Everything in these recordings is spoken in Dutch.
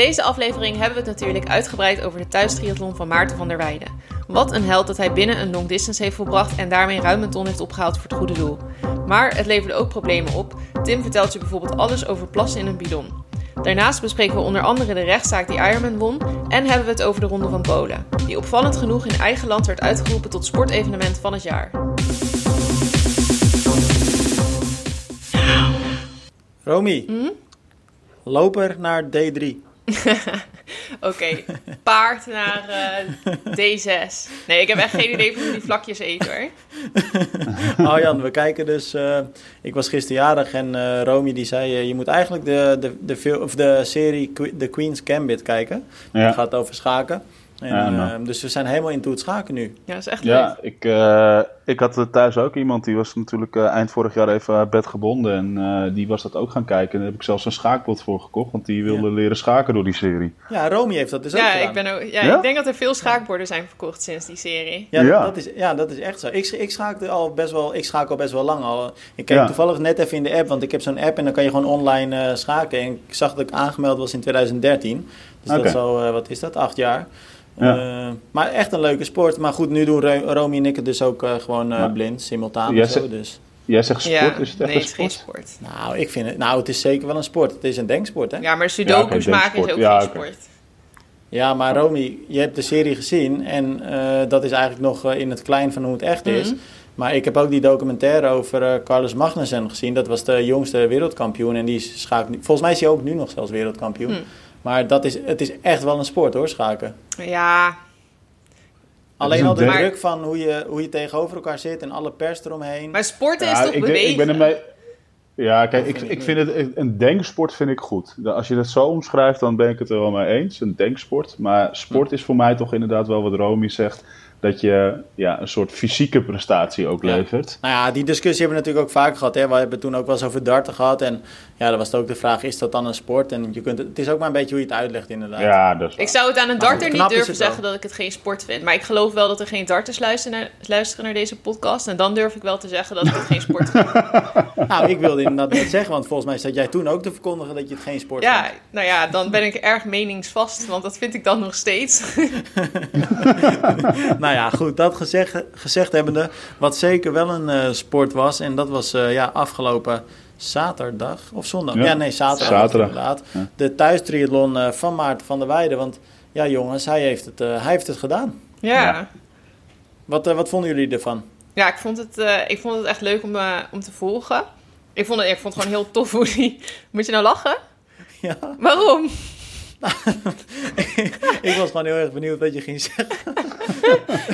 deze aflevering hebben we het natuurlijk uitgebreid over de thuistriathlon van Maarten van der Weijden. Wat een held dat hij binnen een long distance heeft volbracht en daarmee ruim een ton heeft opgehaald voor het goede doel. Maar het leverde ook problemen op. Tim vertelt je bijvoorbeeld alles over plassen in een bidon. Daarnaast bespreken we onder andere de rechtszaak die Ironman won en hebben we het over de Ronde van Polen, die opvallend genoeg in eigen land werd uitgeroepen tot sportevenement van het jaar. Romy, loper naar D3. Oké, paard naar eh, D6. Nee, ik heb echt geen idee van hoe die vlakjes eten hoor. Oh Jan, we kijken dus. eh, ik was gisteren jarig en eh Romy die zei: je moet eigenlijk de, de, de, of de serie The Queen's Gambit kijken. Ja. Het gaat over schaken. En, Ja, nou. eh, dus we zijn helemaal into het schaken nu. Ja, dat is echt leuk. Ja, ik, eh, ik had thuis ook iemand die was natuurlijk eh, eind vorig jaar even aan bed gebonden. En eh, die was dat ook gaan kijken. En daar heb ik zelfs een schaakbord voor gekocht. Want die wilde leren schaken door die serie. Ja, Romy heeft dat dus ook Ja, gedaan. ik, ben ook, ja, Ja? ik denk dat er veel schaakborden zijn verkocht sinds die serie. Ja, Ja. Dat, is, ja, dat is echt zo. Ik, ik schaakte al best wel, ik schaak al best wel lang al. Ik keek Ja. toevallig net even in de app, want ik heb zo'n app en dan kan je gewoon online eh, schaken. En ik zag dat ik aangemeld was in 2013. Dus dat is al, eh, wat is dat, acht jaar. Ja. Eh, maar echt een leuke sport. Maar goed, nu doen Ro- Romy en ik het dus ook eh, gewoon eh, blind, simultaan Jij zo. zegt- Dus. Jij zegt sport, ja, is het echt nee, een het is geen sport? sport. Nou, ik vind het, nou, het is zeker wel een sport. Het is een denksport, hè? Ja, maar sudoku's Ja, maken is ook. Ja, geen sport. Ja, maar Romy, je hebt de serie gezien en eh, dat is eigenlijk nog in het klein van hoe het echt is. Mhm. Maar ik heb ook die documentaire over Carlos Magnussen gezien. Dat was de jongste wereldkampioen en die is schaak. Volgens mij is hij ook nu nog zelfs wereldkampioen. Mhm. Maar dat is, het is echt wel een sport hoor, schaken. Ja, Alleen een al de druk van hoe je, hoe je tegenover elkaar zit en alle pers eromheen. maar sporten is toch ik, bewegen? ik ben ermee... Ja, kijk, Dat ik, vind ik ik vind het een denksport vind ik goed. Als je dat zo omschrijft, dan ben ik het er wel mee eens. Een denksport. Maar sport is voor mij toch inderdaad wel wat Romy zegt. Dat je ja, een soort fysieke prestatie ook Ja. levert. Nou ja, die discussie hebben we natuurlijk ook vaak gehad. Hè? We hebben toen ook wel eens over darten gehad. En ja, dan was het ook de vraag, is dat dan een sport? En je kunt het, het is ook maar een beetje hoe je het uitlegt inderdaad. Ja, dat is waar. Ik zou het aan een darter niet durven zeggen dat ik het geen sport vind. Maar ik geloof wel dat er geen darters luisteren naar, luisteren naar deze podcast. En dan durf ik wel te zeggen dat ik het geen sport vind. Nou, ik wilde inderdaad net zeggen, want volgens mij zat jij toen ook te verkondigen dat je het geen sport Ja, vond. nou ja, dan ben ik erg meningsvast. Want dat vind ik dan nog steeds. Nou ja, goed, dat gezegd, gezegd hebbende, wat zeker wel een eh, sport was, en dat was eh, ja, afgelopen zaterdag of zondag. Ja, Ja. nee, zaterdag, Zaterdag. inderdaad. Ja. De thuistriathlon eh, van Maarten van der Weijden, want ja jongens, hij heeft het, eh, hij heeft het gedaan. Ja. Ja. Wat, eh, wat vonden jullie ervan? Ja, ik vond het, eh, ik vond het echt leuk om, eh, om te volgen. Ik vond, het, ik vond het gewoon heel tof hoe die... Moet je nou lachen? Ja, Waarom? ik was gewoon heel erg benieuwd wat je ging zeggen.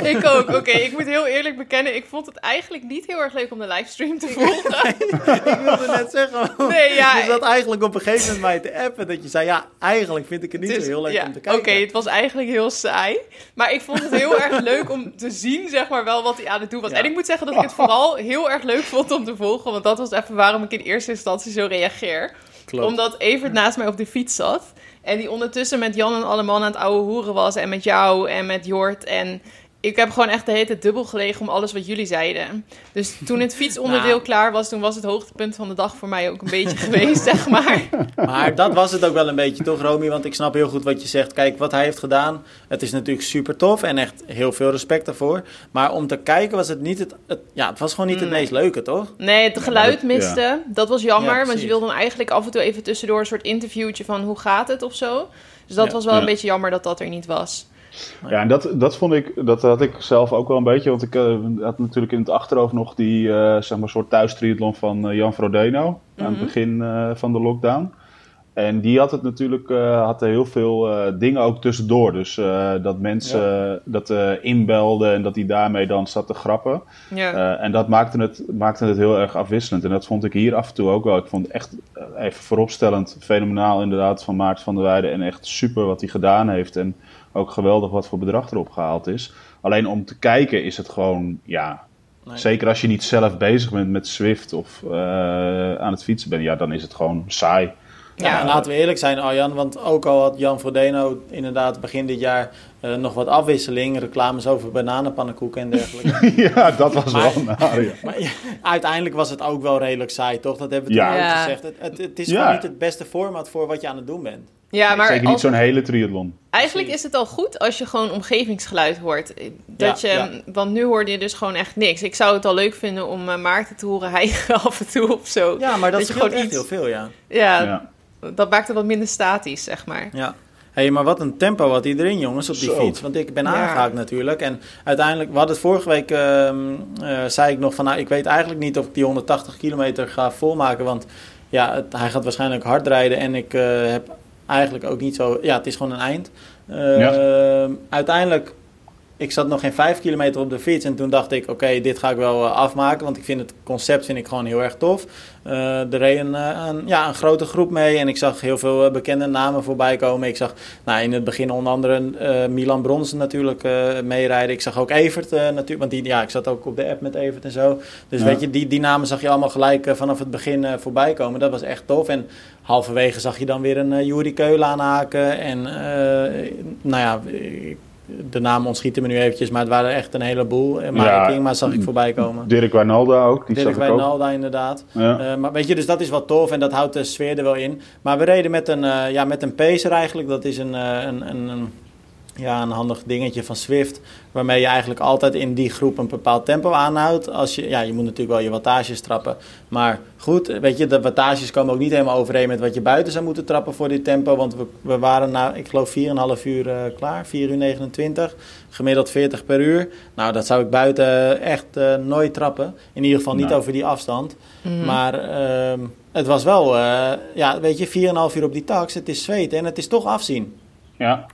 Ik ook. Oké, ik moet heel eerlijk bekennen. Ik vond het eigenlijk niet heel erg leuk om de livestream te volgen. ik wilde net zeggen, Nee, ja, je zat eigenlijk op een gegeven moment mij te appen, dat je zei, ja, eigenlijk vind ik het niet Dus, zo heel leuk ja, om te kijken. Oké, het was eigenlijk heel saai. Maar ik vond het heel erg leuk om te zien, zeg maar, wel wat hij aan het doen was. Ja. En ik moet zeggen dat ik het vooral heel erg leuk vond om te volgen. Want dat was even waarom ik in eerste instantie zo reageer. Klopt. Omdat Evert naast mij op de fiets zat. En die ondertussen met Jan en Alleman aan het ouwe hoeren was. En met jou en met Jort. En ik heb gewoon echt de hele tijd dubbel gelegen om alles wat jullie zeiden. Dus toen het fietsonderdeel Nou. klaar was, toen was het hoogtepunt van de dag voor mij ook een beetje geweest, zeg maar. Maar dat was het ook wel een beetje, toch, Romy? Want ik snap heel goed wat je zegt. Kijk, wat hij heeft gedaan, het is natuurlijk super tof en echt heel veel respect daarvoor. Maar om te kijken was het niet het, het ja, het was gewoon niet het Nee. meest leuke, toch? Nee, het geluid miste. Dat was jammer, Ja, want je wilde dan eigenlijk af en toe even tussendoor een soort interviewtje van hoe gaat het of zo. Dus dat Ja. was wel een beetje jammer dat dat er niet was. Ja, en dat, dat vond ik, dat had ik zelf ook wel een beetje. Want ik eh, had natuurlijk in het achterhoofd nog die, eh, zeg maar, soort thuistriathlon van eh, Jan Frodeno. Aan het Mhm. begin van de lockdown. En die had het natuurlijk, had er heel veel dingen ook tussendoor. Dus dat mensen dat inbelden en dat hij daarmee dan zat te grappen. Ja. En dat maakte het, maakte het heel erg afwisselend. En dat vond ik hier af en toe ook wel. Ik vond het echt even vooropstellend, fenomenaal inderdaad van Maarten van der Weijden. En echt super wat hij gedaan heeft. En ook geweldig wat voor bedrag erop gehaald is. Alleen om te kijken is het gewoon, ja... Nee. Zeker als je niet zelf bezig bent met Swift of eh, aan het fietsen bent, ja, dan is het gewoon saai. Ja, Ja. en laten we eerlijk zijn, Arjan. Want ook al had Jan Frodeno inderdaad begin dit jaar eh, nog wat afwisseling, reclames over bananenpannenkoeken en dergelijke. ja, dat was Maar- wel naar. Ja. maar ja, uiteindelijk was het ook wel redelijk saai, toch? Dat hebben we toen Ja. ook Ja. gezegd. Het, het, het is Ja. gewoon niet het beste format voor wat je aan het doen bent. Ja, maar Zeker niet als- zo'n hele triathlon. Eigenlijk is het al goed als je gewoon omgevingsgeluid hoort. Dat Ja, je, ja. Want nu hoorde je dus gewoon echt niks. Ik zou het al leuk vinden om eh, Maarten te horen hijgen af en toe of zo. Ja, maar dat, scheelt gewoon echt iets- heel veel, ja. Ja, Ja. dat maakt het wat minder statisch, zeg maar. Ja. Hé, maar wat een tempo had iedereen, jongens, op die Zo. fiets. Want ik ben Ja. aangehaakt natuurlijk. En uiteindelijk, we hadden het vorige week, ehm, eh, zei ik nog van... Nou, ik weet eigenlijk niet of ik die 180 kilometer ga volmaken. Want ja, het- hij gaat waarschijnlijk hard rijden. En ik eh, heb eigenlijk ook niet zo... Ja, het is gewoon een eind. Ehm, Uiteindelijk, ik zat nog geen 5 kilometer op de fiets. En toen dacht ik, oké, dit ga ik wel eh, afmaken. Want ik vind het concept vind ik gewoon heel erg tof. Eh, er reed een, eh, een, ja, een grote groep mee en ik zag heel veel bekende namen voorbij komen. Ik zag nou, in het begin onder andere Milan Bronsen natuurlijk eh, meerijden. Ik zag ook Evert natuurlijk, want die, ja, ik zat ook op de app met Evert en zo. Dus Ja. weet je, die, die namen zag je allemaal gelijk vanaf het begin voorbij komen. Dat was echt tof. En halverwege zag je dan weer een uh, Juri Keulen aanhaken. En nou ja, ik- de namen ontschieten me nu eventjes, maar het waren echt een heleboel. Uh, Ja. King, maar zag ik voorbij komen. Dirk Wijnalda ook, die Dirk zag ik ook. Wijnalda inderdaad. Ja. Eh, maar weet je, dus dat is wat tof en dat houdt de sfeer er wel in. Maar we reden met een, eh, ja, met een pacer eigenlijk. Dat is een, eh, een, een, een, ja, een handig dingetje van Swift. Waarmee je eigenlijk altijd in die groep een bepaald tempo aanhoudt. Als je, ja, je moet natuurlijk wel je wattages trappen. Maar goed, weet je, de wattages komen ook niet helemaal overeen met wat je buiten zou moeten trappen voor dit tempo. Want we, we waren na, ik geloof, 4,5 uur eh, klaar. 4 uur 29. Gemiddeld 40 per uur. Nou, dat zou ik buiten echt eh, nooit trappen. In ieder geval niet over die afstand. Mhm. Maar ehm, het was wel, eh, ja, weet je, 4,5 uur op die tax. Het is zweten en het is toch afzien. Ja,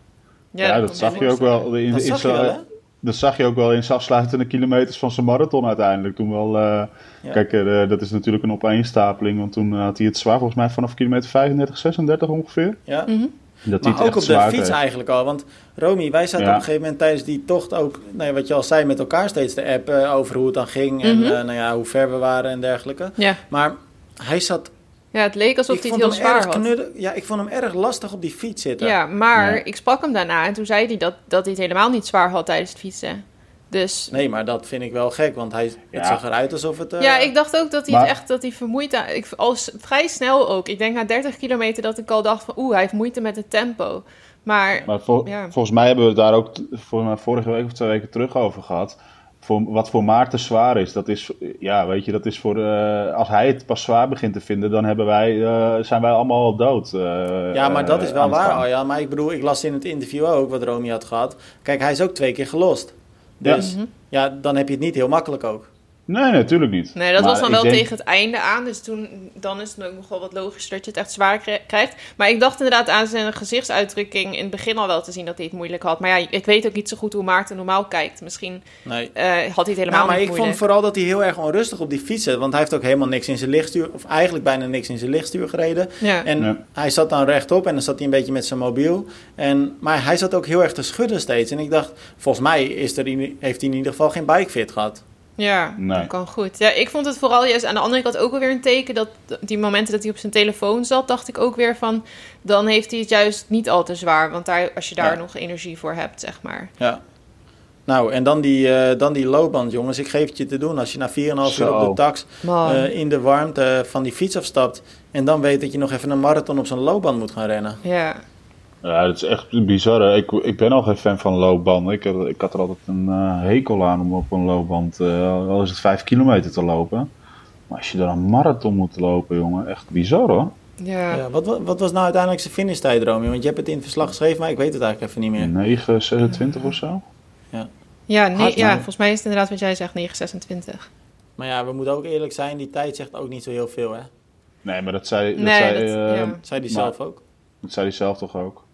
ja, dat zag je ook wel. In, Dat in zag je zijn- wel, hè? Dat zag je ook wel in zijn afsluitende kilometers van zijn marathon uiteindelijk. Toen wel, eh, Ja. Kijk, eh, dat is natuurlijk een opeenstapeling. Want toen had hij het zwaar volgens mij vanaf kilometer 35, 36 ongeveer. Ja. Mhm. Dat hij Maar het ook op de zwaar fiets eigenlijk al. Want Romy, wij zaten Ja. op een gegeven moment tijdens die tocht ook, nou ja, wat je al zei, met elkaar steeds de app eh, over hoe het dan ging. En Mhm. eh, nou ja, hoe ver we waren en dergelijke. Ja. Maar hij zat, ja, het leek alsof ik hij het heel zwaar erg had. Ja, ik vond hem erg lastig op die fiets zitten. Ja, maar Ja. ik sprak hem daarna en toen zei hij dat, dat hij het helemaal niet zwaar had tijdens het fietsen. Dus Nee, maar dat vind ik wel gek, want hij, Ja. het zag eruit alsof het... eh, ja, ik dacht ook dat hij Maar- het echt dat hij vermoeid. Ik al s- vrij snel ook. Ik denk na 30 kilometer dat ik al dacht van oeh, hij heeft moeite met het tempo. Maar Maar vol- Ja. volgens mij hebben we het daar ook volgens mij vorige week of twee weken terug over gehad. Voor, wat voor Maarten zwaar is, dat is, ja, weet je, dat is voor, eh, als hij het pas zwaar begint te vinden, dan hebben wij, eh, zijn wij allemaal al dood. eh, Ja, maar dat is wel waar. Arjan. Maar ik bedoel, ik las in het interview ook wat Romy had gehad. Kijk, hij is ook twee keer gelost. Dus Mhm. ja, dan heb je het niet heel makkelijk ook. Nee, natuurlijk niet. nee, dat Maar was dan wel denk- tegen het einde aan. Dus toen, dan is het ook nog wel wat logischer dat je het echt zwaar kri- krijgt. Maar ik dacht inderdaad aan zijn gezichtsuitdrukking in het begin al wel te zien dat hij het moeilijk had. Maar ja, ik weet ook niet zo goed hoe Maarten normaal kijkt. Misschien Nee. eh, had hij het helemaal Nou, maar niet ik vond vooral dat hij heel erg onrustig op die fiets zat. Want hij heeft ook helemaal niks in zijn lichtstuur, of eigenlijk bijna niks in zijn lichtstuur gereden. Ja. En Ja. hij zat dan rechtop en dan zat hij een beetje met zijn mobiel. En, maar hij zat ook heel erg te schudden steeds. En ik dacht, volgens mij is er in, heeft hij in ieder geval geen bikefit gehad. Ja, Nee. dat kan goed. Ja, ik vond het vooral juist aan de andere kant ook wel weer een teken dat die momenten dat hij op zijn telefoon zat, dacht ik ook weer van, dan heeft hij het juist niet al te zwaar, want daar, als je daar Ja. nog energie voor hebt, zeg maar. Ja. Nou, en dan die, eh, dan die loopband, jongens. Ik geef het je te doen. Als je na 4,5 uur op de tax eh, in de warmte van die fiets afstapt... en dan weet dat je nog even een marathon op zo'n loopband moet gaan rennen. ja. Ja, dat is echt bizar. hè. Ik, ik ben al geen fan van loopbanden. Ik, had- ik had er altijd een eh, hekel aan om op een loopband, eh, al is het 5 kilometer te lopen. Maar als je dan een marathon moet lopen, jongen, echt bizar hoor. Ja. Ja, wat, wat, wat was nou uiteindelijk zijn finishtijd, Romy? Want je hebt het in het verslag geschreven, maar ik weet het eigenlijk even niet meer. 9, 26 of zo? Ja, nee, Hard, ja, volgens mij is het inderdaad wat jij zegt, 926. Maar ja, we moeten ook eerlijk zijn, die tijd zegt ook niet zo heel veel, hè? Nee, maar dat zei, dat Nee, zei, dat- eh, ja. Zei die Maar- zelf ook. dat zei hij zelf toch ook?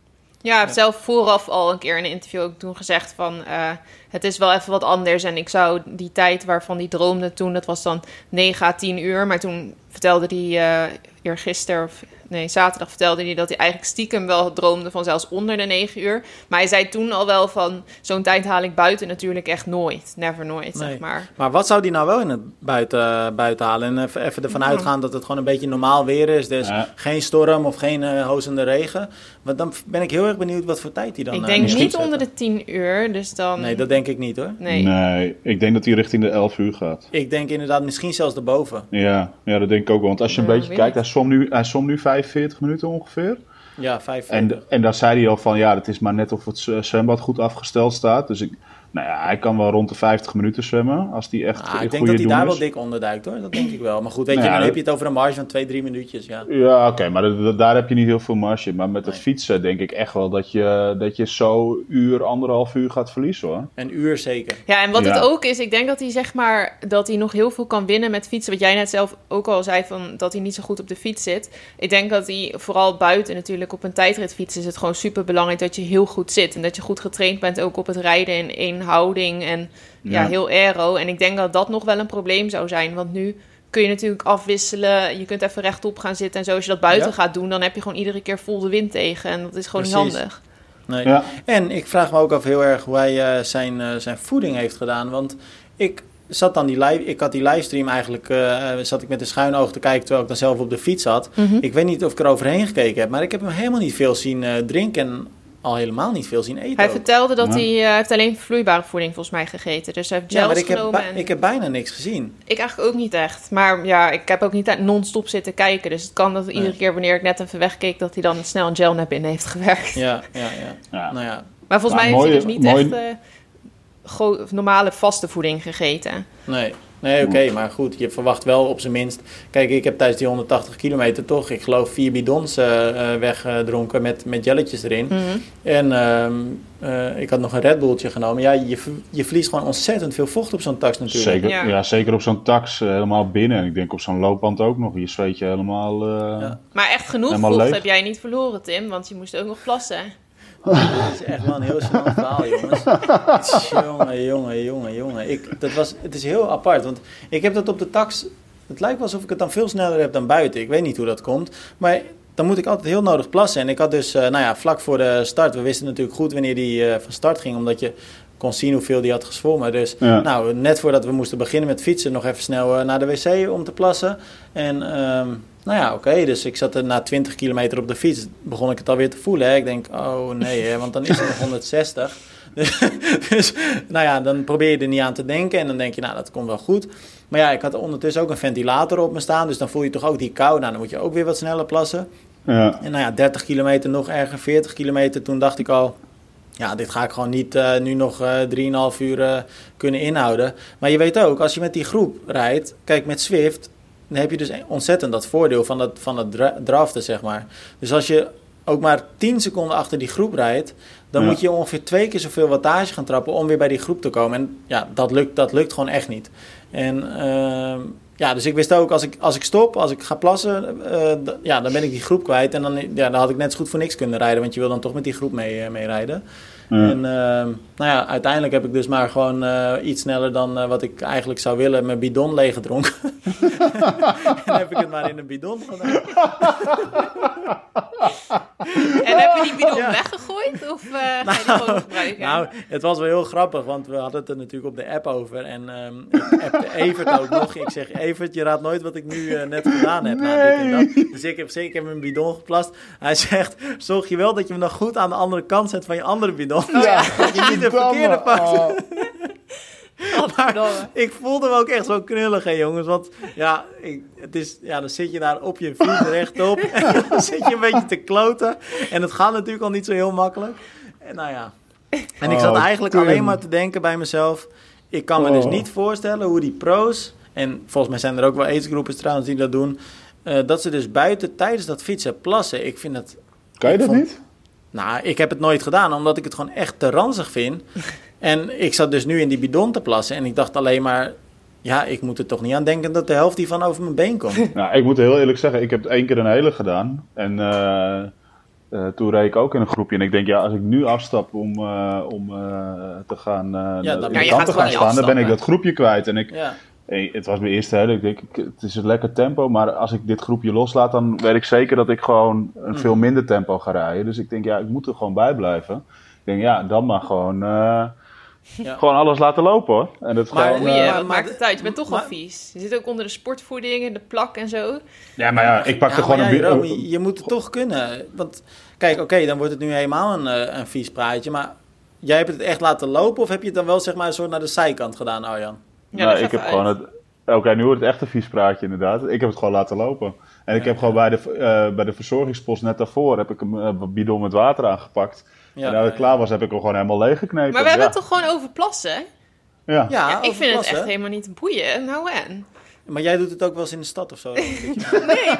Ja, hij heeft zelf vooraf al een keer in een interview ook toen gezegd van... eh, het is wel even wat anders en ik zou die tijd waarvan hij droomde toen... dat was dan 9 à 10 uur, maar toen vertelde hij eh eergisteren... of nee, zaterdag vertelde hij dat hij eigenlijk stiekem wel droomde van zelfs onder de 9 uur. Maar hij zei toen al wel van... zo'n tijd haal ik buiten natuurlijk echt nooit. Never nooit, Nee. zeg maar. Maar wat zou die nou wel in het buiten, buiten halen? En even, even ervan uitgaan dat het gewoon een beetje normaal weer is. Dus Ja. geen storm of geen eh hozende regen. Want dan ben ik heel erg benieuwd wat voor tijd hij dan ik eh, denk niet onder de 10 uur, dus dan... Nee, dat denk ik niet hoor. Nee. ik denk dat hij richting de 11 uur gaat. Ik denk inderdaad misschien zelfs erboven. Ja, ja, dat denk ik ook wel. Want als je een Ja, beetje kijkt, hij som nu, hij som nu 45 minuten ongeveer. Ja, 5 En, en daar zei hij al van, ja, het is maar net of het zwembad goed afgesteld staat. Dus ik, nou ja, hij kan wel rond de 50 minuten zwemmen. Als die echt Ah, ik denk goede dat hij daar is. wel dik onderduikt hoor. Dat denk ik wel. Maar goed, weet je, Nou ja, dan heb je het over een marge van 2, 3 minuutjes. Ja. Ja, oké, maar dat- dat- daar heb je niet heel veel marge. Maar met het fietsen denk ik echt wel dat je, dat je zo uur, anderhalf uur gaat verliezen hoor. Een uur zeker. Ja, en wat Ja. het ook is, ik denk dat hij zeg maar dat hij nog heel veel kan winnen met fietsen. Wat jij net zelf ook al zei van dat hij niet zo goed op de fiets zit. Ik denk dat hij vooral buiten natuurlijk op een tijdritfiets is het gewoon super belangrijk dat je heel goed zit en dat je goed getraind bent ook op het rijden in één houding en ja, Ja. heel aero. En ik denk dat dat nog wel een probleem zou zijn, want nu kun je natuurlijk afwisselen. Je kunt even rechtop gaan zitten en zo. Als je dat buiten Ja. gaat doen, dan heb je gewoon iedere keer vol de wind tegen en dat is gewoon Precies. niet handig. Nee. Ja. En ik vraag me ook af heel erg hoe hij eh, zijn, eh, zijn voeding heeft gedaan. Want ik zat dan die live, ik had die livestream eigenlijk, eh, zat ik met een schuin oog te kijken terwijl ik dan zelf op de fiets zat. Mhm. Ik weet niet of ik er overheen gekeken heb, maar ik heb hem helemaal niet veel zien eh, drinken en al helemaal niet veel zien eten. Hij ook. vertelde dat Ja. hij eh, heeft alleen vloeibare voeding volgens mij gegeten. Dus hij heeft gels ja, maar ik heb, genomen. bij- en... ik heb bijna niks gezien. Ik eigenlijk ook niet echt. Maar ja, ik heb ook niet non-stop zitten kijken. Dus het kan dat iedere Nee. keer wanneer ik net even wegkeek... dat hij dan snel een gel naar binnen heeft gewerkt. Ja, ja, ja. Ja. Nou ja, Maar volgens Maar mij heeft mooie- hij dus niet echt eh, go- normale vaste voeding gegeten. nee. Nee, oké, maar goed, je verwacht wel op zijn minst... Kijk, ik heb tijdens die 180 kilometer toch, ik geloof, vier bidons eh, eh, weggedronken met, met jelletjes erin. Mhm. En ehm, eh, ik had nog een Red Bulltje genomen. Ja, je, je verliest gewoon ontzettend veel vocht op zo'n tax natuurlijk. Zeker, Ja. ja. zeker op zo'n tax helemaal binnen. En ik denk op zo'n loopband ook nog. Je zweet je helemaal... eh, Ja. Maar echt genoeg vocht leeg. heb jij niet verloren, Tim. Want je moest ook nog plassen. Dit is echt wel een heel snel verhaal, jongens. jongen, jongen, jongen, jongen. Ik, dat was, het is heel apart, want ik heb dat op de tax... Het lijkt wel alsof ik het dan veel sneller heb dan buiten. Ik weet niet hoe dat komt. Maar dan moet ik altijd heel nodig plassen. En ik had dus, eh, nou ja, vlak voor de start... We wisten natuurlijk goed wanneer die eh, van start ging, omdat je kon zien hoeveel die had gezwommen. Dus Ja. nou, net voordat we moesten beginnen met fietsen... nog even snel eh, naar de wc om te plassen. En ehm, nou ja, oké. dus ik zat er na 20 kilometer op de fiets. Begon ik het alweer te voelen. Hè. Ik denk, oh nee, hè, want dan is het nog 160. Dus, dus nou ja, dan probeer je er niet aan te denken. En dan denk je, nou, dat komt wel goed. Maar ja, ik had ondertussen ook een ventilator op me staan. Dus dan voel je toch ook die kou. Nou, dan moet je ook weer wat sneller plassen. ja. En nou ja, 30 kilometer nog erger, 40 kilometer. Toen dacht ik al, ja, dit ga ik gewoon niet eh, nu nog eh 3,5 uur eh, kunnen inhouden. Maar je weet ook, als je met die groep rijdt, kijk met Swift, dan heb je dus ontzettend dat voordeel van dat, van dat dra- draften, zeg maar. Dus als je ook maar 10 seconden achter die groep rijdt, dan Ja. moet je ongeveer twee keer zoveel wattage gaan trappen om weer bij die groep te komen. En ja, dat lukt, dat lukt gewoon echt niet. En ehm, ja, dus ik wist ook, als ik, als ik stop, als ik ga plassen, eh, ja, dan ben ik die groep kwijt. En dan, ja, dan had ik net zo goed voor niks kunnen rijden, want je wil dan toch met die groep mee, eh, mee rijden. Ja. En ehm, nou ja, uiteindelijk heb ik dus maar gewoon eh, iets sneller dan eh, wat ik eigenlijk zou willen, mijn bidon leeggedronken. en heb ik het maar in een bidon gedaan. En heb je die bidon Ja. weggegooid? Of eh, ga je die gewoon gebruiken? Nou, het was wel heel grappig, want we hadden het er natuurlijk op de app over. En ehm ik appte Evert ook nog. Ik zeg, Evert, je raadt nooit wat ik nu net gedaan heb. Nou, dit en dat. Dus ik heb zeker mijn bidon geplast. Hij zegt, zorg je wel dat je hem nog goed aan de andere kant zet van je andere bidon. Ja, dat je niet de verkeerde pakt. Oh. Godverdomme. Ik voelde me ook echt zo knullig, hè jongens. Want ja, ik, het is, ja, dan zit je daar op je fiets rechtop. en dan zit je een beetje te kloten. En het gaat natuurlijk al niet zo heel makkelijk. En nou ja. En ik zat Oh, eigenlijk Tim. alleen maar te denken bij mezelf. Ik kan me dus Oh. niet voorstellen hoe die pro's... En volgens mij zijn er ook wel aidsgroepen trouwens die dat doen. eh, dat ze dus buiten tijdens dat fietsen plassen. Ik vind het... Kan je dat vond- niet? Nou, ik heb het nooit gedaan, omdat ik het gewoon echt te ranzig vind. En ik zat dus nu in die bidon te plassen en ik dacht alleen maar... Ja, ik moet er toch niet aan denken dat de helft hiervan over mijn been komt. Nou, ik moet heel eerlijk zeggen, ik heb één keer een hele gedaan. En eh, eh, toen reed ik ook in een groepje. En ik denk, ja, als ik nu afstap om, eh, om te gaan, eh dan- Ja, de kant gaat te gaan staan, dan ben ik dat groepje kwijt. En ik, Ja, Hey, het was mijn eerste hele. Ik het is een lekker tempo. Maar als ik dit groepje loslaat, dan weet ik zeker dat ik gewoon een Mm. veel minder tempo ga rijden. Dus ik denk, ja, ik moet er gewoon bij blijven. Ik denk, ja, dan maar gewoon, eh, Ja. gewoon alles laten lopen hoor. En het Maar- gewoon, eh, maar- maakt het uit? Je bent toch maar- al vies. Je zit ook onder de sportvoeding en de plak en zo. ja, maar ja, ik pak ja, er gewoon een je, je moet het toch kunnen. Want kijk, oké, dan wordt het nu helemaal een, eh, een vies praatje. Maar jij hebt het echt laten lopen of heb je het dan wel zeg maar een soort naar de zijkant gedaan, Arjan? Ja, nou, ik heb gewoon het. Oké, nu wordt het echt een vies praatje inderdaad. Ik heb het gewoon laten lopen. En ik heb gewoon bij de, uh, bij de verzorgingspost net daarvoor heb ik een uh, bidon met water aangepakt. Ja, en nadat ik klaar was, heb ik hem gewoon helemaal leeggeknepen. Maar we hebben het toch gewoon over plassen? Ja. ja, ik vind het echt helemaal niet boeien. Nou en? Maar jij doet het ook wel eens in de stad of zo? nee,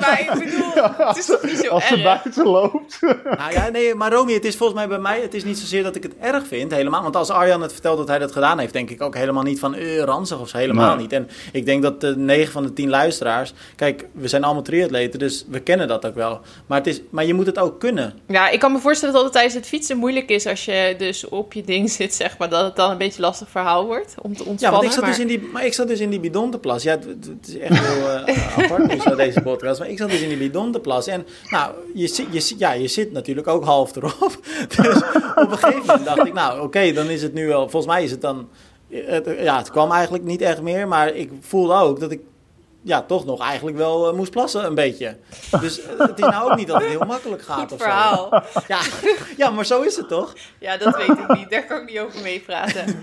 maar ik bedoel, het is toch niet zo Als erg? ze buiten loopt. nou ja, nee, maar Romy, het is volgens mij bij mij, het is niet zozeer dat ik het erg vind, helemaal. Want als Arjan het vertelt dat hij dat gedaan heeft, denk ik ook helemaal niet van uh, ranzig of zo, helemaal Nee. niet. En ik denk dat de 9 van de 10 luisteraars, kijk, we zijn allemaal triatleten, dus we kennen dat ook wel. Maar, het is, maar je moet het ook kunnen. Ja, ik kan me voorstellen dat het tijdens het fietsen moeilijk is als je dus op je ding zit, zeg maar, dat het dan een beetje een lastig verhaal wordt om te Ja, ontspannen. want ik zat, maar- dus in die, maar ik zat dus in die bidon te plassen. Ja, het, het is echt heel eh, apart nu zo deze podcast. Maar ik zat dus in die bidon te plassen. En nou, je, zit- je, ja, je zit natuurlijk ook half erop. Dus op een gegeven moment dacht ik, nou oké, dan is het nu wel... Volgens mij is het dan... Het, ja, het kwam eigenlijk niet echt meer. Maar ik voelde ook dat ik ja, toch nog eigenlijk wel eh, moest plassen een beetje. Dus eh, het is nou ook niet dat het heel makkelijk gaat Goed of zo. Ja, ja, maar zo is het toch? Ja, dat weet ik niet. Daar kan ik niet over meepraten.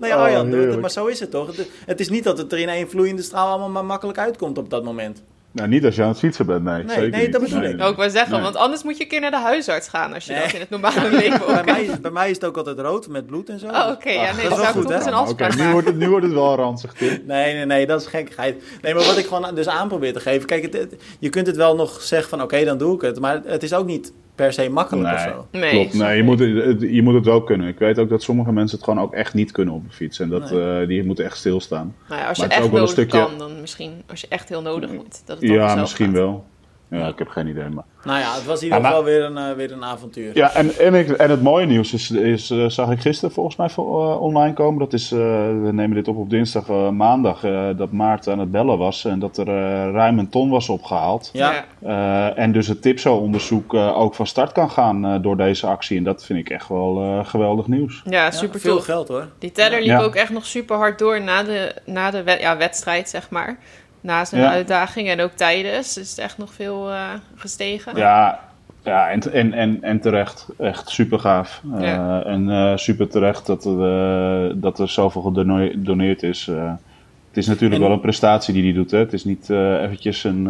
Nou ja, Oh, Arjan, heerlijk. maar zo is het toch? Het, het is niet dat het er in één vloeiende straal allemaal maar makkelijk uitkomt op dat moment. nou, niet als je aan het fietsen bent, nee. Nee, zeker nee, niet. dat bedoel ik. Ook wel zeggen, Nee. want anders moet je een keer naar de huisarts gaan als je Nee. dat in het normale leven ook Bij mij, is- bij mij is het ook altijd rood met bloed en zo. Oh, oké. ja, nee, dat is wel goed, hè? afspraak nu, wordt het, nu wordt het wel ranzig, Tim. Nee, nee, nee, dat is gekkigheid. Nee, maar wat ik gewoon dus aan probeer te geven. Kijk, het, het- je kunt het wel nog zeggen van oké, dan doe ik het. Maar het is ook niet per se makkelijk of zo. Nee, Klopt, nee, je moet, het, je moet het wel kunnen. Ik weet ook dat sommige mensen het gewoon ook echt niet kunnen op een fiets. En dat, eh, die moeten echt stilstaan. Nou ja, als je Maar echt ook wel een nodig stukje- kan, dan misschien. Als je echt heel nodig moet. Dat het dan Ja, misschien gaat. wel. Ja, ik heb geen idee. Maar... Nou ja, het was in ieder Ja, maar- geval weer, een, eh, weer een avontuur. Ja, en, en, ik, en het mooie nieuws is, is eh, zag ik gisteren volgens mij eh, online komen. Dat is, eh, we nemen dit op op dinsdag, eh, maandag, eh, dat Maarten aan het bellen was. En dat er ruim een ton was opgehaald. Ja. Ja. Eh, en dus het TIPSO-onderzoek eh, ook van start kan gaan eh, door deze actie. En dat vind ik echt wel eh, geweldig nieuws. Ja, Ja, super veel tof. geld hoor. Die teller liep Ja. ook echt nog super hard door na de, na de wed- ja, wedstrijd, zeg maar. Na zijn Ja. uitdaging en ook tijdens is het echt nog veel eh, gestegen. Ja, ja en, en, en, en terecht. Echt super gaaf. Eh. En eh, super terecht dat er, dat er zoveel gedoneerd is. Het is natuurlijk En- wel een prestatie die hij doet. Hè? Het is niet eventjes een...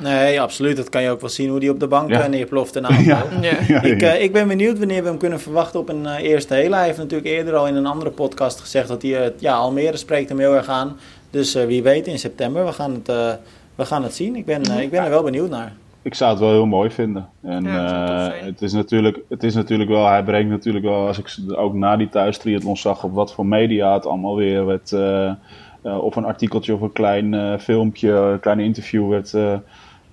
Nee, absoluut. Dat kan je ook wel zien hoe die op de bank Ja. neerploft en aanval. Ja. Ik, eh, ik ben benieuwd wanneer we hem kunnen verwachten op een eh, eerste hele. Hij heeft natuurlijk eerder al in een andere podcast gezegd dat hij... eh, ja, Almere spreekt hem heel erg aan. Dus eh, wie weet in september. We gaan het, eh, we gaan het zien. Ik ben, eh, ik ben er wel benieuwd naar. ik zou het wel heel mooi vinden. En Ja, eh, het, is natuurlijk, het is natuurlijk wel, hij brengt natuurlijk wel, als ik ook na die thuistriathlon zag, op wat voor media het allemaal weer werd, of een artikeltje of een klein filmpje, een klein interview werd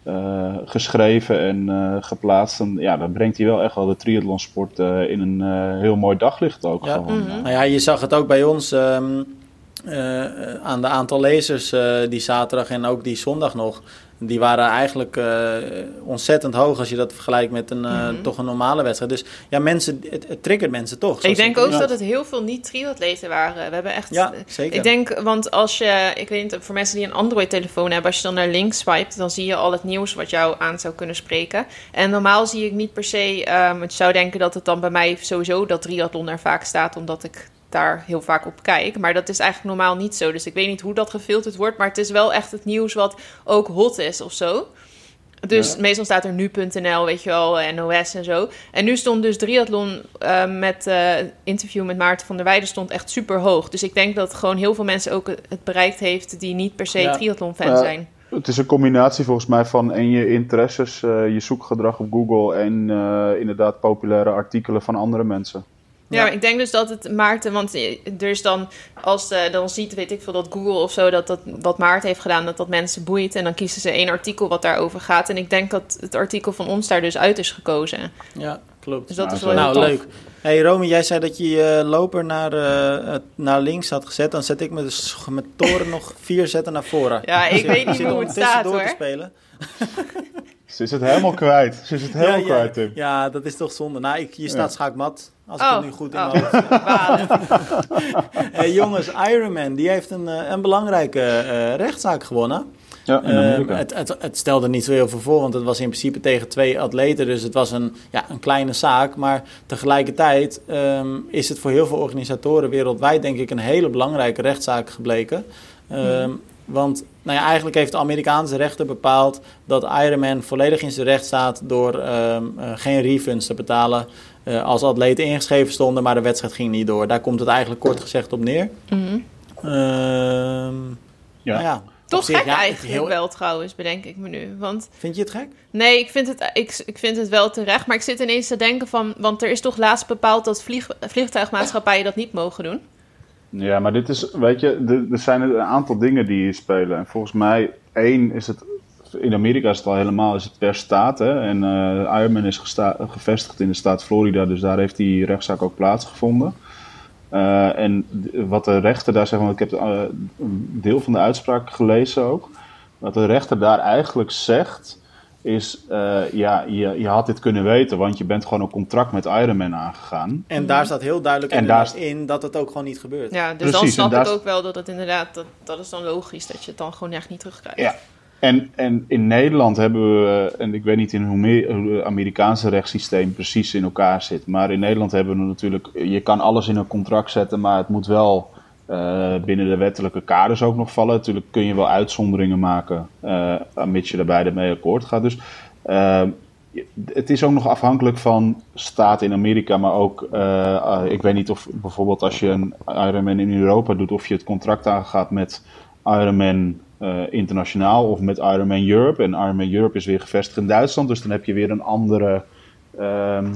eh, geschreven en eh, geplaatst. En, ja, dan brengt hij wel echt wel de triathlonsport eh, in een eh, heel mooi daglicht ook Ja. gewoon. Mhm. Nou ja, je zag het ook bij ons ehm, eh, aan de aantal lezers eh, die zaterdag en ook die zondag nog. Die waren eigenlijk eh, ontzettend hoog als je dat vergelijkt met een, eh, Mhm. toch een normale wedstrijd. Dus ja, mensen, het, het triggert mensen toch. Ik denk ik- ook Ja. dat het heel veel niet-triatleten waren. We hebben echt... Ja, zeker. Ik denk, want als je, ik weet niet, voor mensen die een Android-telefoon hebben, als je dan naar links swipet, dan zie je al het nieuws wat jou aan zou kunnen spreken. En normaal zie ik niet per se, want je zou denken dat het dan bij mij sowieso dat triathlon er vaak staat, omdat ik daar heel vaak op kijk. Maar dat is eigenlijk normaal niet zo. Dus ik weet niet hoe dat gefilterd wordt, maar het is wel echt het nieuws wat ook hot is of zo. Dus Ja. meestal staat er nu.nl, weet je wel, NOS en zo. En nu stond dus triathlon eh, met eh interview met Maarten van der Weijden stond echt super hoog. Dus ik denk dat gewoon heel veel mensen ook het bereikt heeft die niet per se Ja. triathlon fan Ja. zijn. Het is een combinatie volgens mij van en je interesses, eh, je zoekgedrag op Google en inderdaad populaire artikelen van andere mensen. Ja, Ja. maar ik denk dus dat het Maarten, want er is dan, als eh, dan ziet, weet ik veel, dat Google of zo, dat, dat wat Maarten heeft gedaan, dat dat mensen boeit. En dan kiezen ze één artikel wat daarover gaat. En ik denk dat het artikel van ons daar dus uit is gekozen. Ja, klopt. Dus dat Nou, is wel nou, tof. leuk. Hey Romy, jij zei dat je je loper naar, eh, naar links had gezet. Dan zet ik met, de sch- met toren nog vier zetten naar voren. Ja, ik weet niet hoe het staat, door te hoor. spelen. Ze is het helemaal kwijt. Ze is het helemaal ja, kwijt, Tim. Ja, dat is toch zonde. Nou, ik, je staat Ja. schaakmat. Als ik Oh, het nu goed in oh. mijn hoofd heb. Balen. Hey, jongens, Ironman, die heeft een, eh, een belangrijke eh, rechtszaak gewonnen. Ja, in Amerika. het, het, het stelde niet zo heel veel voor, want het was in principe tegen twee atleten. Dus het was een, ja, een kleine zaak. Maar tegelijkertijd ehm, is het voor heel veel organisatoren wereldwijd, denk ik, een hele belangrijke rechtszaak gebleken. Ehm, Want nou ja, eigenlijk heeft de Amerikaanse rechter bepaald dat Ironman volledig in zijn recht staat door ehm, eh, geen refunds te betalen uh, als atleten ingeschreven stonden, maar de wedstrijd ging niet door. Daar komt het eigenlijk kort gezegd op neer. Mhm. Ehm, ja. Nou ja, Toch zich, gek ja, eigenlijk heel- wel trouwens, bedenk ik me nu. Want Vind je het gek? nee, ik vind, het, ik, ik vind het wel terecht. Maar ik zit ineens te denken van... Want er is toch laatst bepaald dat vlieg, vliegtuigmaatschappijen dat niet mogen doen? Ja, maar dit is, weet je, er- er zijn een aantal dingen die hier spelen. En volgens mij, één is het, in Amerika is het al helemaal, is het per staat. Hè? En eh Ironman is gevestigd in de staat Florida, dus daar heeft die rechtszaak ook plaatsgevonden. Eh, en wat de rechter daar zegt, want ik heb eh, een deel van de uitspraak gelezen ook. Wat de rechter daar eigenlijk zegt, is, eh, ja, je, je had dit kunnen weten, want je bent gewoon een contract met Ironman aangegaan. En daar staat heel duidelijk En daar- in dat het ook gewoon niet gebeurt. Ja, dus Precies, dan snap daar ik ook wel dat het inderdaad... Dat, dat is dan logisch dat je het dan gewoon echt niet terugkrijgt. Ja. En, en in Nederland hebben we, en ik weet niet in hoe, meer, hoe het Amerikaanse rechtssysteem precies in elkaar zit, maar in Nederland hebben we natuurlijk, je kan alles in een contract zetten, maar het moet wel eh, binnen de wettelijke kaders ook nog vallen. Natuurlijk kun je wel uitzonderingen maken, eh mits je beide mee akkoord gaat. Dus eh, het is ook nog afhankelijk van staat in Amerika, maar ook, eh, eh, ik weet niet of bijvoorbeeld als je een Ironman in Europa doet, of je het contract aangaat met Ironman eh, internationaal of met Ironman Europe. En Ironman Europe is weer gevestigd in Duitsland, dus dan heb je weer een andere ehm,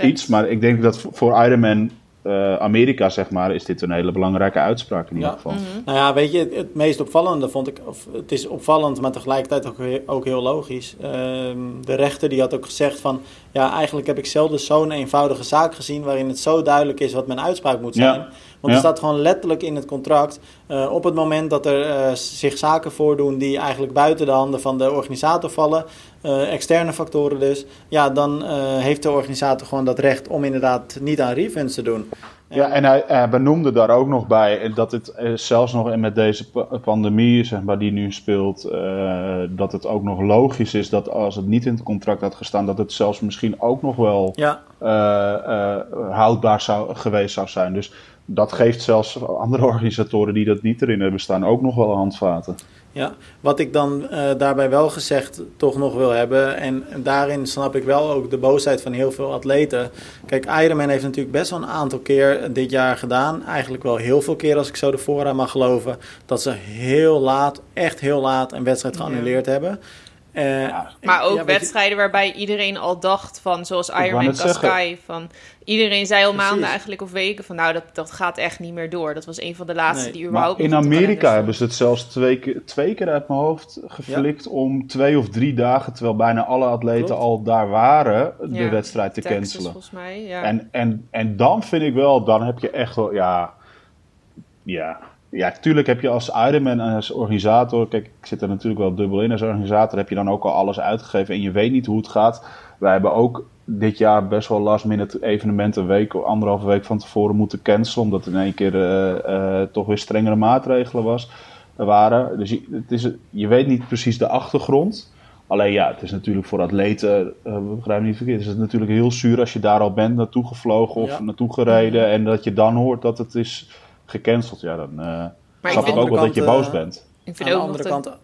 iets. Maar ik denk dat voor- Ironman eh, Amerika, zeg maar, is dit een hele belangrijke uitspraak in ieder Ja. geval. Mhm. Nou ja, weet je, het, het meest opvallende vond ik, of het is opvallend, maar tegelijkertijd ook, ook heel logisch. Ehm, de rechter die had ook gezegd van, ja, eigenlijk heb ik zelden zo'n eenvoudige zaak gezien waarin het zo duidelijk is wat mijn uitspraak moet Ja. Want er staat gewoon letterlijk in het contract, eh, op het moment dat er eh, zich zaken voordoen die eigenlijk buiten de handen van de organisator vallen, eh, externe factoren dus, ja, dan heeft de organisator gewoon dat recht om inderdaad niet aan refunds te doen. Ja, en hij, hij benoemde daar ook nog bij dat het zelfs nog met deze pa- pandemie, zeg maar, die nu speelt, dat het ook nog logisch is dat als het niet in het contract had gestaan, dat het zelfs misschien ook nog wel Ja, houdbaar zou, geweest zou zijn. Dus dat geeft zelfs andere organisatoren die dat niet erin hebben staan ook nog wel handvaten. Ja, wat ik dan eh, daarbij wel gezegd toch nog wil hebben, en daarin snap ik wel ook de boosheid van heel veel atleten. Kijk, Ironman heeft natuurlijk best wel een aantal keer dit jaar gedaan, eigenlijk wel heel veel keer als ik zo de voorraad mag geloven, dat ze heel laat, echt heel laat een wedstrijd Ja. geannuleerd Eh, Maar ook ja, weet je- wedstrijden waarbij iedereen al dacht van, zoals Ironman. Cascai, van iedereen zei al maanden Precies. eigenlijk of weken van, nou dat, dat gaat echt niet meer door. Dat was een van de laatste Nee, die Maar überhaupt in op de Amerika hebben ze het zelfs twee keer, twee keer uit mijn hoofd geflikt om twee of drie dagen, terwijl bijna alle atleten Klopt. al daar waren, de Ja, wedstrijd te. Texas, cancelen. volgens mij, ja. En, en, en dan vind ik wel, dan heb je echt wel, ja, ja, ja, tuurlijk heb je als Ironman en als organisator, kijk, ik zit er natuurlijk wel dubbel in, als organisator heb je dan ook al alles uitgegeven en je weet niet hoe het gaat. Wij hebben ook dit jaar best wel last minute evenementen een week of anderhalve week van tevoren moeten cancelen, omdat er in één keer eh, eh, toch weer strengere maatregelen was, waren. Dus je, het is, je weet niet precies de achtergrond. Alleen ja, het is natuurlijk voor atleten, uh, begrijp me niet verkeerd, is het natuurlijk heel zuur als je daar al bent naartoe gevlogen of Ja. naartoe gereden en dat je dan hoort dat het is gecanceld. Ja, dan eh maar snap ik ook wel dat je boos eh, bent. ik vind aan de ook andere dat- kant,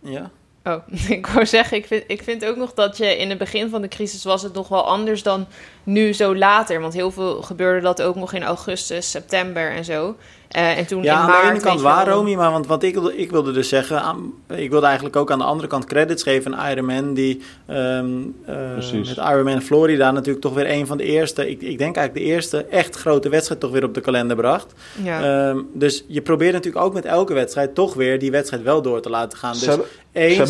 ja. Oh, ik wou zeggen, ik vind, ik vind ook nog dat je in het begin van de crisis was het nog wel anders dan nu zo later. Want heel veel gebeurde dat ook nog in augustus, september en zo. Eh, en toen Ja, in aan maart... de ene kant waar, Romy, maar want wat ik, wilde- ik wilde dus zeggen, aan- ik wilde eigenlijk ook aan de andere kant credits geven aan Ironman, die ehm, eh, Precies. met Ironman Florida natuurlijk toch weer een van de eerste, ik, ik denk eigenlijk de eerste echt grote wedstrijd toch weer op de kalender bracht. Ja. Ehm, dus je probeert natuurlijk ook met elke wedstrijd toch weer die wedstrijd wel door te laten gaan. Dus ze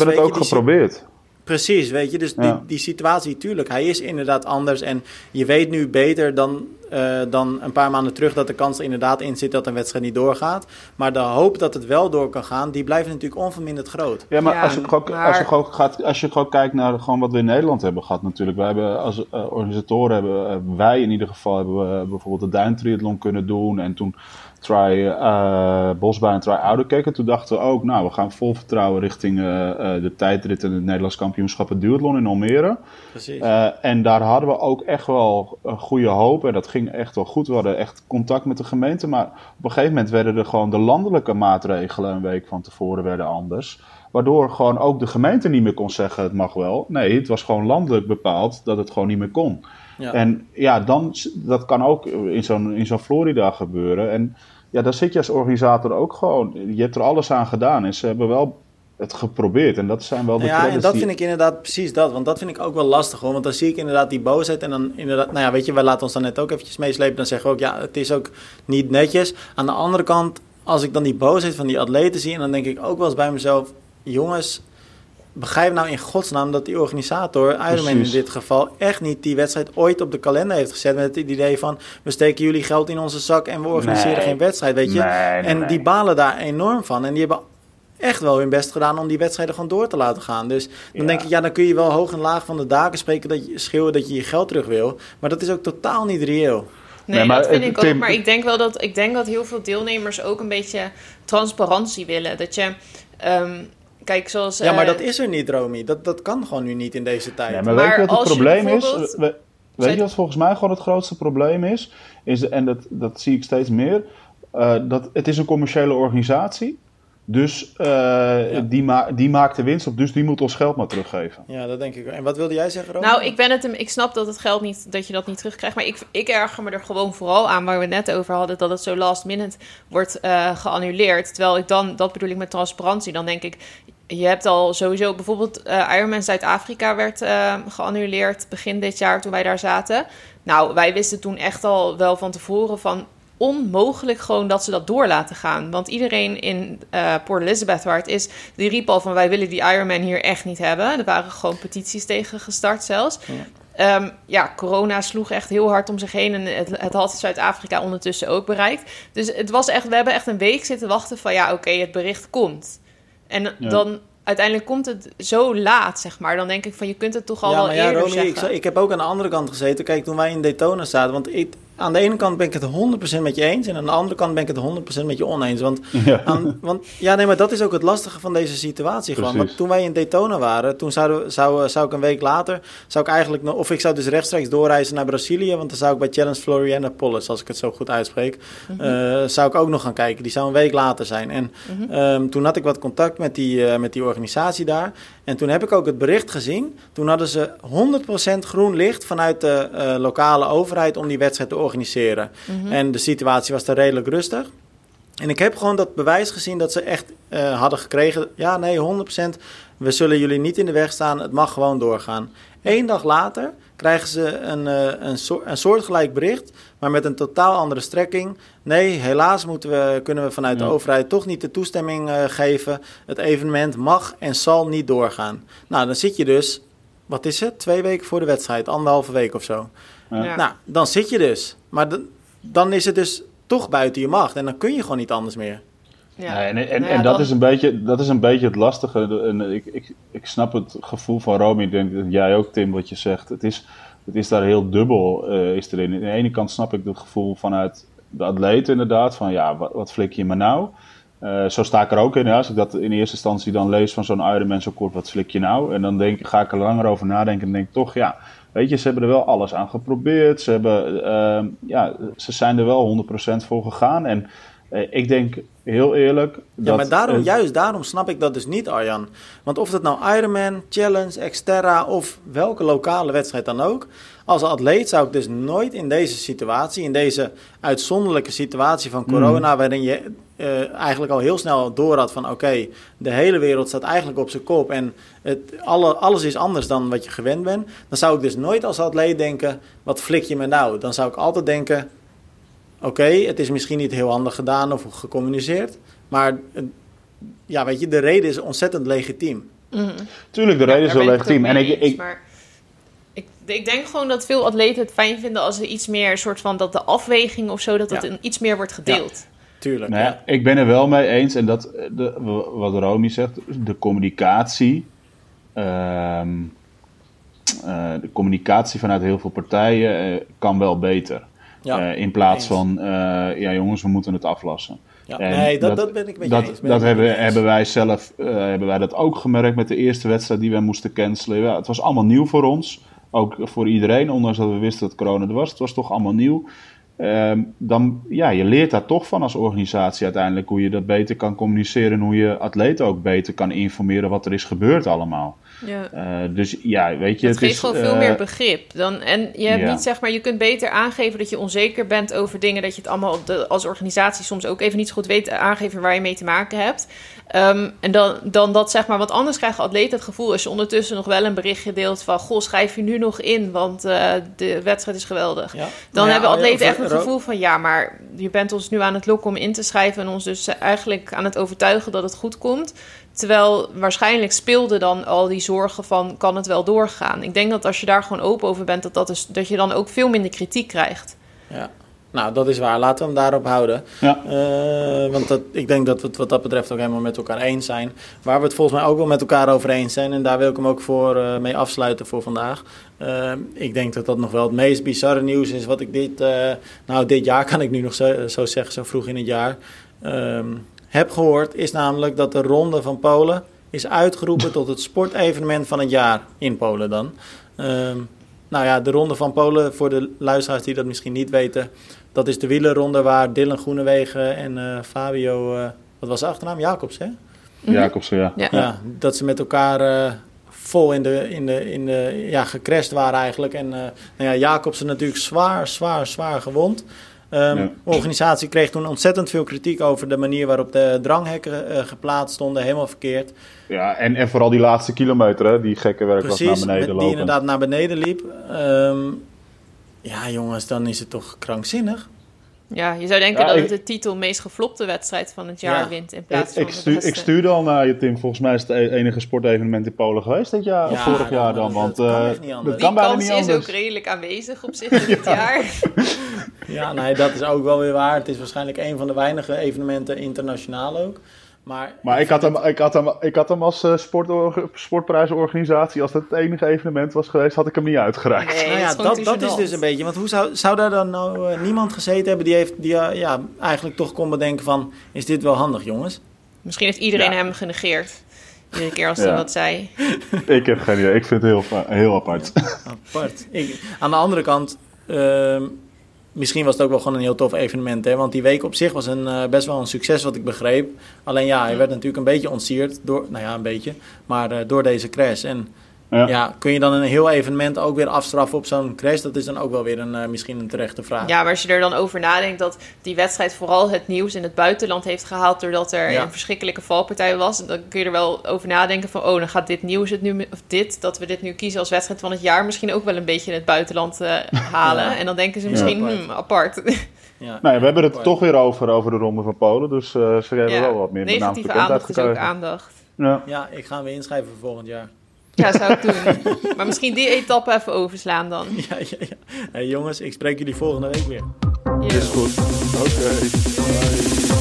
hebben het ook geprobeerd. Precies, weet je. Dus die, Ja. die situatie, tuurlijk, hij is inderdaad anders. En je weet nu beter dan, eh, dan een paar maanden terug dat de kans er inderdaad in zit dat een wedstrijd niet doorgaat. Maar de hoop dat het wel door kan gaan, die blijft natuurlijk onverminderd groot. Ja, maar, Ja, als, je gewoon, maar- als, je gewoon gaat, als je gewoon kijkt naar gewoon wat we in Nederland hebben gehad natuurlijk. Wij hebben als eh, organisatoren, hebben, hebben wij in ieder geval, hebben we bijvoorbeeld de duintriathlon kunnen doen. En toen try uh, Bosbaan en try Ouderkerk. toen dachten we ook, nou, we gaan vol vertrouwen richting uh, de tijdrit en het Nederlands kampioenschap het duathlon in Almere. Precies. en daar hadden we ook echt wel een goede hoop en dat ging echt wel goed. We hadden echt contact met de gemeente, maar op een gegeven moment werden er gewoon de landelijke maatregelen een week van tevoren werden anders. Waardoor gewoon ook de gemeente niet meer kon zeggen het mag wel. Nee, het was gewoon landelijk bepaald dat het gewoon niet meer kon. Ja. En ja, dan, dat kan ook in zo'n, in zo'n Florida gebeuren. En ja, daar zit je als organisator ook gewoon. Je hebt er alles aan gedaan en ze hebben wel het geprobeerd. En dat zijn wel de Ja, en dat vind ik inderdaad precies dat. Want dat vind ik ook wel lastig hoor. Want dan zie ik inderdaad die boosheid. En dan inderdaad, nou ja, weet je, wij laten ons dan net ook eventjes meeslepen. Dan zeggen we ook, ja, het is ook niet netjes. Aan de andere kant, als ik dan die boosheid van die atleten zie. En dan denk ik ook wel eens bij mezelf, jongens, begrijp nou in godsnaam dat die organisator, Ironman in dit geval, echt niet die wedstrijd ooit op de kalender heeft gezet met het idee van we steken jullie geld in onze zak en we organiseren geen wedstrijd, weet je. en die balen daar enorm van en die hebben echt wel hun best gedaan om die wedstrijden gewoon door te laten gaan. Dus dan denk ik, ja, dan kun je wel hoog en laag van de daken spreken dat je schreeuwen dat je je geld terug wil, maar dat is ook totaal niet reëel. Nee, maar, dat vind ik ook. Maar ik denk wel dat ik denk dat heel veel deelnemers ook een beetje transparantie willen. Dat je ehm, Kijk, zoals... Ja, maar eh, dat is er niet, Romy. Dat, dat kan gewoon nu niet in deze tijd. Maar, weet je wat het probleem is? weet je wat volgens mij gewoon het grootste probleem is? is en dat, dat zie ik steeds meer. Uh, dat, het is een commerciële organisatie. Dus uh, die, ma die maakt de winst op, dus die moet ons geld maar teruggeven. Ja, dat denk ik. En wat wilde jij zeggen, Romy? Nou, ik ben het ik snap dat het geld niet, dat je dat niet terugkrijgt. Maar ik, ik erger me er gewoon vooral aan, waar we het net over hadden, dat het zo last minute wordt uh, geannuleerd. Terwijl ik dan, dat bedoel ik met transparantie, dan denk ik, je hebt al sowieso bijvoorbeeld uh, Ironman Zuid-Afrika werd uh, geannuleerd begin dit jaar toen wij daar zaten. Nou, wij wisten toen echt al wel van tevoren van onmogelijk gewoon dat ze dat door laten gaan. Want iedereen in uh, Port Elizabeth, waar het is, die riep al van wij willen die Ironman hier echt niet hebben. Er waren gewoon petities tegen gestart zelfs. Ja. Um, ja, corona sloeg echt heel hard om zich heen en het, het had Zuid-Afrika ondertussen ook bereikt. Dus het was echt, we hebben echt een week zitten wachten van ja, oké, het bericht komt. En dan uiteindelijk komt het zo laat, zeg maar. Dan denk ik van je kunt het toch al wel ja, eerder Romy, zeggen. Ik, ik, heb ook aan de andere kant gezeten. Kijk, toen wij in Daytona zaten, want ik, aan de ene kant ben ik het 100% met je eens. En aan de andere kant ben ik het 100% met je oneens. Want ja. Aan, want ja, nee, maar dat is ook het lastige van deze situatie. Gewoon. Want toen wij in Daytona waren, toen zou, zou, zou ik een week later, zou ik eigenlijk nog, of ik zou dus rechtstreeks doorreizen naar Brazilië. Want dan zou ik bij Challenge Florianopolis, als ik het zo goed uitspreek, mhm. eh, zou ik ook nog gaan kijken. Die zou een week later zijn. En mhm. ehm, toen had ik wat contact met die, uh, met die organisatie daar. En toen heb ik ook het bericht gezien. Toen hadden ze 100% groen licht vanuit de uh, lokale overheid om die wedstrijd te organiseren. Mhm. En de situatie was daar redelijk rustig. En ik heb gewoon dat bewijs gezien dat ze echt uh, hadden gekregen. Ja, nee, 100%. We zullen jullie niet in de weg staan. Het mag gewoon doorgaan. Eén dag later krijgen ze een, uh, een, soort, een soortgelijk bericht, maar met een totaal andere strekking. Nee, helaas moeten we, kunnen we vanuit de overheid toch niet de toestemming uh, geven. Het evenement mag en zal niet doorgaan. Nou, dan zit je dus, wat is het, twee weken voor de wedstrijd, anderhalve week of zo. Ja. Nou, dan zit je dus. Maar dan is het dus toch buiten je macht en dan kun je gewoon niet anders meer. Ja. en en, nou en dat, is een beetje, dat is een beetje het lastige. En ik, ik, ik snap het gevoel van Romy. Ik denk dat jij ook, Tim, wat je zegt. Het is, het is daar heel dubbel uh, is erin. Aan de ene kant snap ik het gevoel vanuit de atleet inderdaad. Van ja, wat, wat flik je me nou? Uh, zo sta ik er ook in. Ja. Als ik dat in eerste instantie dan lees van zo'n Ironman zo kort, wat flik je nou? En dan denk, ga ik er langer over nadenken en denk toch, ja, weet je, ze hebben er wel alles aan geprobeerd. Ze, hebben, uh, ja, ze zijn er wel 100% voor gegaan. En uh, ik denk heel eerlijk. Dat ja, maar daarom, juist daarom snap ik dat dus niet, Arjan. Want of dat nou Ironman, Challenge, Xterra of welke lokale wedstrijd dan ook. Als atleet zou ik dus nooit in deze situatie, in deze uitzonderlijke situatie van corona, mm. waarin je uh, eigenlijk al heel snel door had van oké, de hele wereld staat eigenlijk op zijn kop en het, alle, alles is anders dan wat je gewend bent. Dan zou ik dus nooit als atleet denken, wat flik je me nou? Dan zou ik altijd denken, Oké, het is misschien niet heel handig gedaan of gecommuniceerd. Maar ja, weet je, de reden is ontzettend legitiem. Mm. Tuurlijk, de reden is wel legitiem. En ik, ik, maar ik, ik, denk gewoon dat veel atleten het fijn vinden als er iets meer, soort van dat de afweging of zo, dat het iets meer wordt gedeeld. Ja. Tuurlijk. Nou ja, ik ben er wel mee eens. En dat, de, wat Romy zegt, de communicatie. Ehm, uh, de communicatie vanuit heel veel partijen uh, kan wel beter. Ja. in plaats van, ja jongens, we moeten het aflassen. Ja, nee, dat, dat, ben ik met dat, eens. Dat hebben, hebben wij zelf hebben wij dat ook gemerkt met de eerste wedstrijd die wij moesten cancelen. Ja, het was allemaal nieuw voor ons. Ook voor iedereen, ondanks dat we wisten dat corona er was. Het was toch allemaal nieuw. Ehm, dan, ja, je leert daar toch van als organisatie uiteindelijk hoe je dat beter kan communiceren en hoe je atleten ook beter kan informeren wat er is gebeurd allemaal. Ja. Uh, dus ja, weet je. Het, het geeft gewoon veel meer eh, begrip. Dan, en je hebt niet zeg maar, je kunt beter aangeven dat je onzeker bent over dingen, dat je het allemaal de, als organisatie soms ook even niet zo goed weet aangeven waar je mee te maken hebt. Ehm, en dan, dan dat zeg maar, want anders krijgen atleten het gevoel als je ondertussen nog wel een berichtje deelt van, goh, schrijf je nu nog in, want uh, de wedstrijd is geweldig. Ja. Dan hebben atleten echt het gevoel van, ja, maar je bent ons nu aan het lokken om in te schrijven en ons dus eigenlijk aan het overtuigen dat het goed komt. Terwijl waarschijnlijk speelde dan al die zorgen van kan het wel doorgaan. Ik denk dat als je daar gewoon open over bent, dat, dat, is, dat je dan ook veel minder kritiek krijgt. Ja, nou dat is waar. Laten we hem daarop houden. Ja. Uh, want dat, ik denk dat we het wat dat betreft ook helemaal met elkaar eens zijn. Waar we het volgens mij ook wel met elkaar over eens zijn. En daar wil ik hem ook voor, uh, mee afsluiten voor vandaag. Uh, ik denk dat dat nog wel het meest bizarre nieuws is wat ik dit... nou, dit jaar kan ik nu nog zo, zo zeggen, zo vroeg in het jaar... Ehm, heb gehoord, is namelijk dat de Ronde van Polen is uitgeroepen tot het sportevenement van het jaar in Polen dan. Um, nou ja, de Ronde van Polen, voor de luisteraars die dat misschien niet weten, dat is de wielerronde waar Dylan Groenewegen en uh, Fabio, uh, wat was de achternaam? Jacobs, hè? Mhm. Jacobs, ja. ja. ja. dat ze met elkaar uh, vol in de, in de, in de, ja, gecrashed waren eigenlijk. En nou ja, Jacobsen natuurlijk zwaar, zwaar, zwaar gewond. Um, De organisatie kreeg toen ontzettend veel kritiek over de manier waarop de dranghekken uh, geplaatst stonden, helemaal verkeerd. Ja, en, en vooral die laatste kilometer, hè, die gekke werk was naar beneden lopen. die inderdaad naar beneden liep. Um, ja, jongens, dan is het toch krankzinnig. Ja, je zou denken dat het de titel meest geflopte wedstrijd van het jaar wint. In plaats ik, van ik, ik stuurde al naar je, Tim. Volgens mij is het e- enige sportevenement in Polen geweest dit jaar. of vorig jaar dan. Want dat kan, uh, dat kan bijna niet anders. is ook redelijk aanwezig op zich in dit jaar. ja, nee, dat is ook wel weer waar. Het is waarschijnlijk een van de weinige evenementen internationaal ook. Maar, maar ik, had hem, ik, had hem, ik had hem als uh, sport, sportprijzenorganisatie, als dat het enige evenement was geweest, had ik hem niet uitgereikt. Nee, nou ja, dat, dat is dus een beetje. Want hoe zou, zou daar dan nou uh, niemand gezeten hebben die, heeft, die uh, ja, eigenlijk toch kon bedenken van, is dit wel handig jongens? Misschien heeft iedereen ja. hem genegeerd. Iedere keer als hij ja. wat zei. ik heb geen idee. Ik vind het heel, heel apart. apart. Ik, aan de andere kant... Misschien was het ook wel gewoon een heel tof evenement. Hè? Want die week op zich was een, uh, best wel een succes, wat ik begreep. Alleen ja, hij werd natuurlijk een beetje ontsierd door, nou ja, een beetje, maar uh, door deze crash. En ja. ja. kun je dan een heel evenement ook weer afstraffen op zo'n crash? Dat is dan ook wel weer een, uh, misschien een terechte vraag. Ja, maar als je er dan over nadenkt dat die wedstrijd vooral het nieuws in het buitenland heeft gehaald... doordat er ja. een verschrikkelijke valpartij was... dan kun je er wel over nadenken van... oh, dan gaat dit nieuws het nu... of dit, dat we dit nu kiezen als wedstrijd van het jaar... misschien ook wel een beetje in het buitenland uh, halen. Ja. En dan denken ze misschien, apart. Hmm, apart. Ja, nou we hebben het toch weer over, over de Ronde van Polen. Dus uh, ze hebben wel wat meer Negatieve aandacht is ook aandacht. Ja. ja, ik ga me inschrijven voor volgend jaar. Ja, zou ik doen. maar misschien die etappe even overslaan dan. Ja, ja, ja. Hey, jongens, ik spreek jullie volgende week weer. Ja. Is goed. Oké. Okay.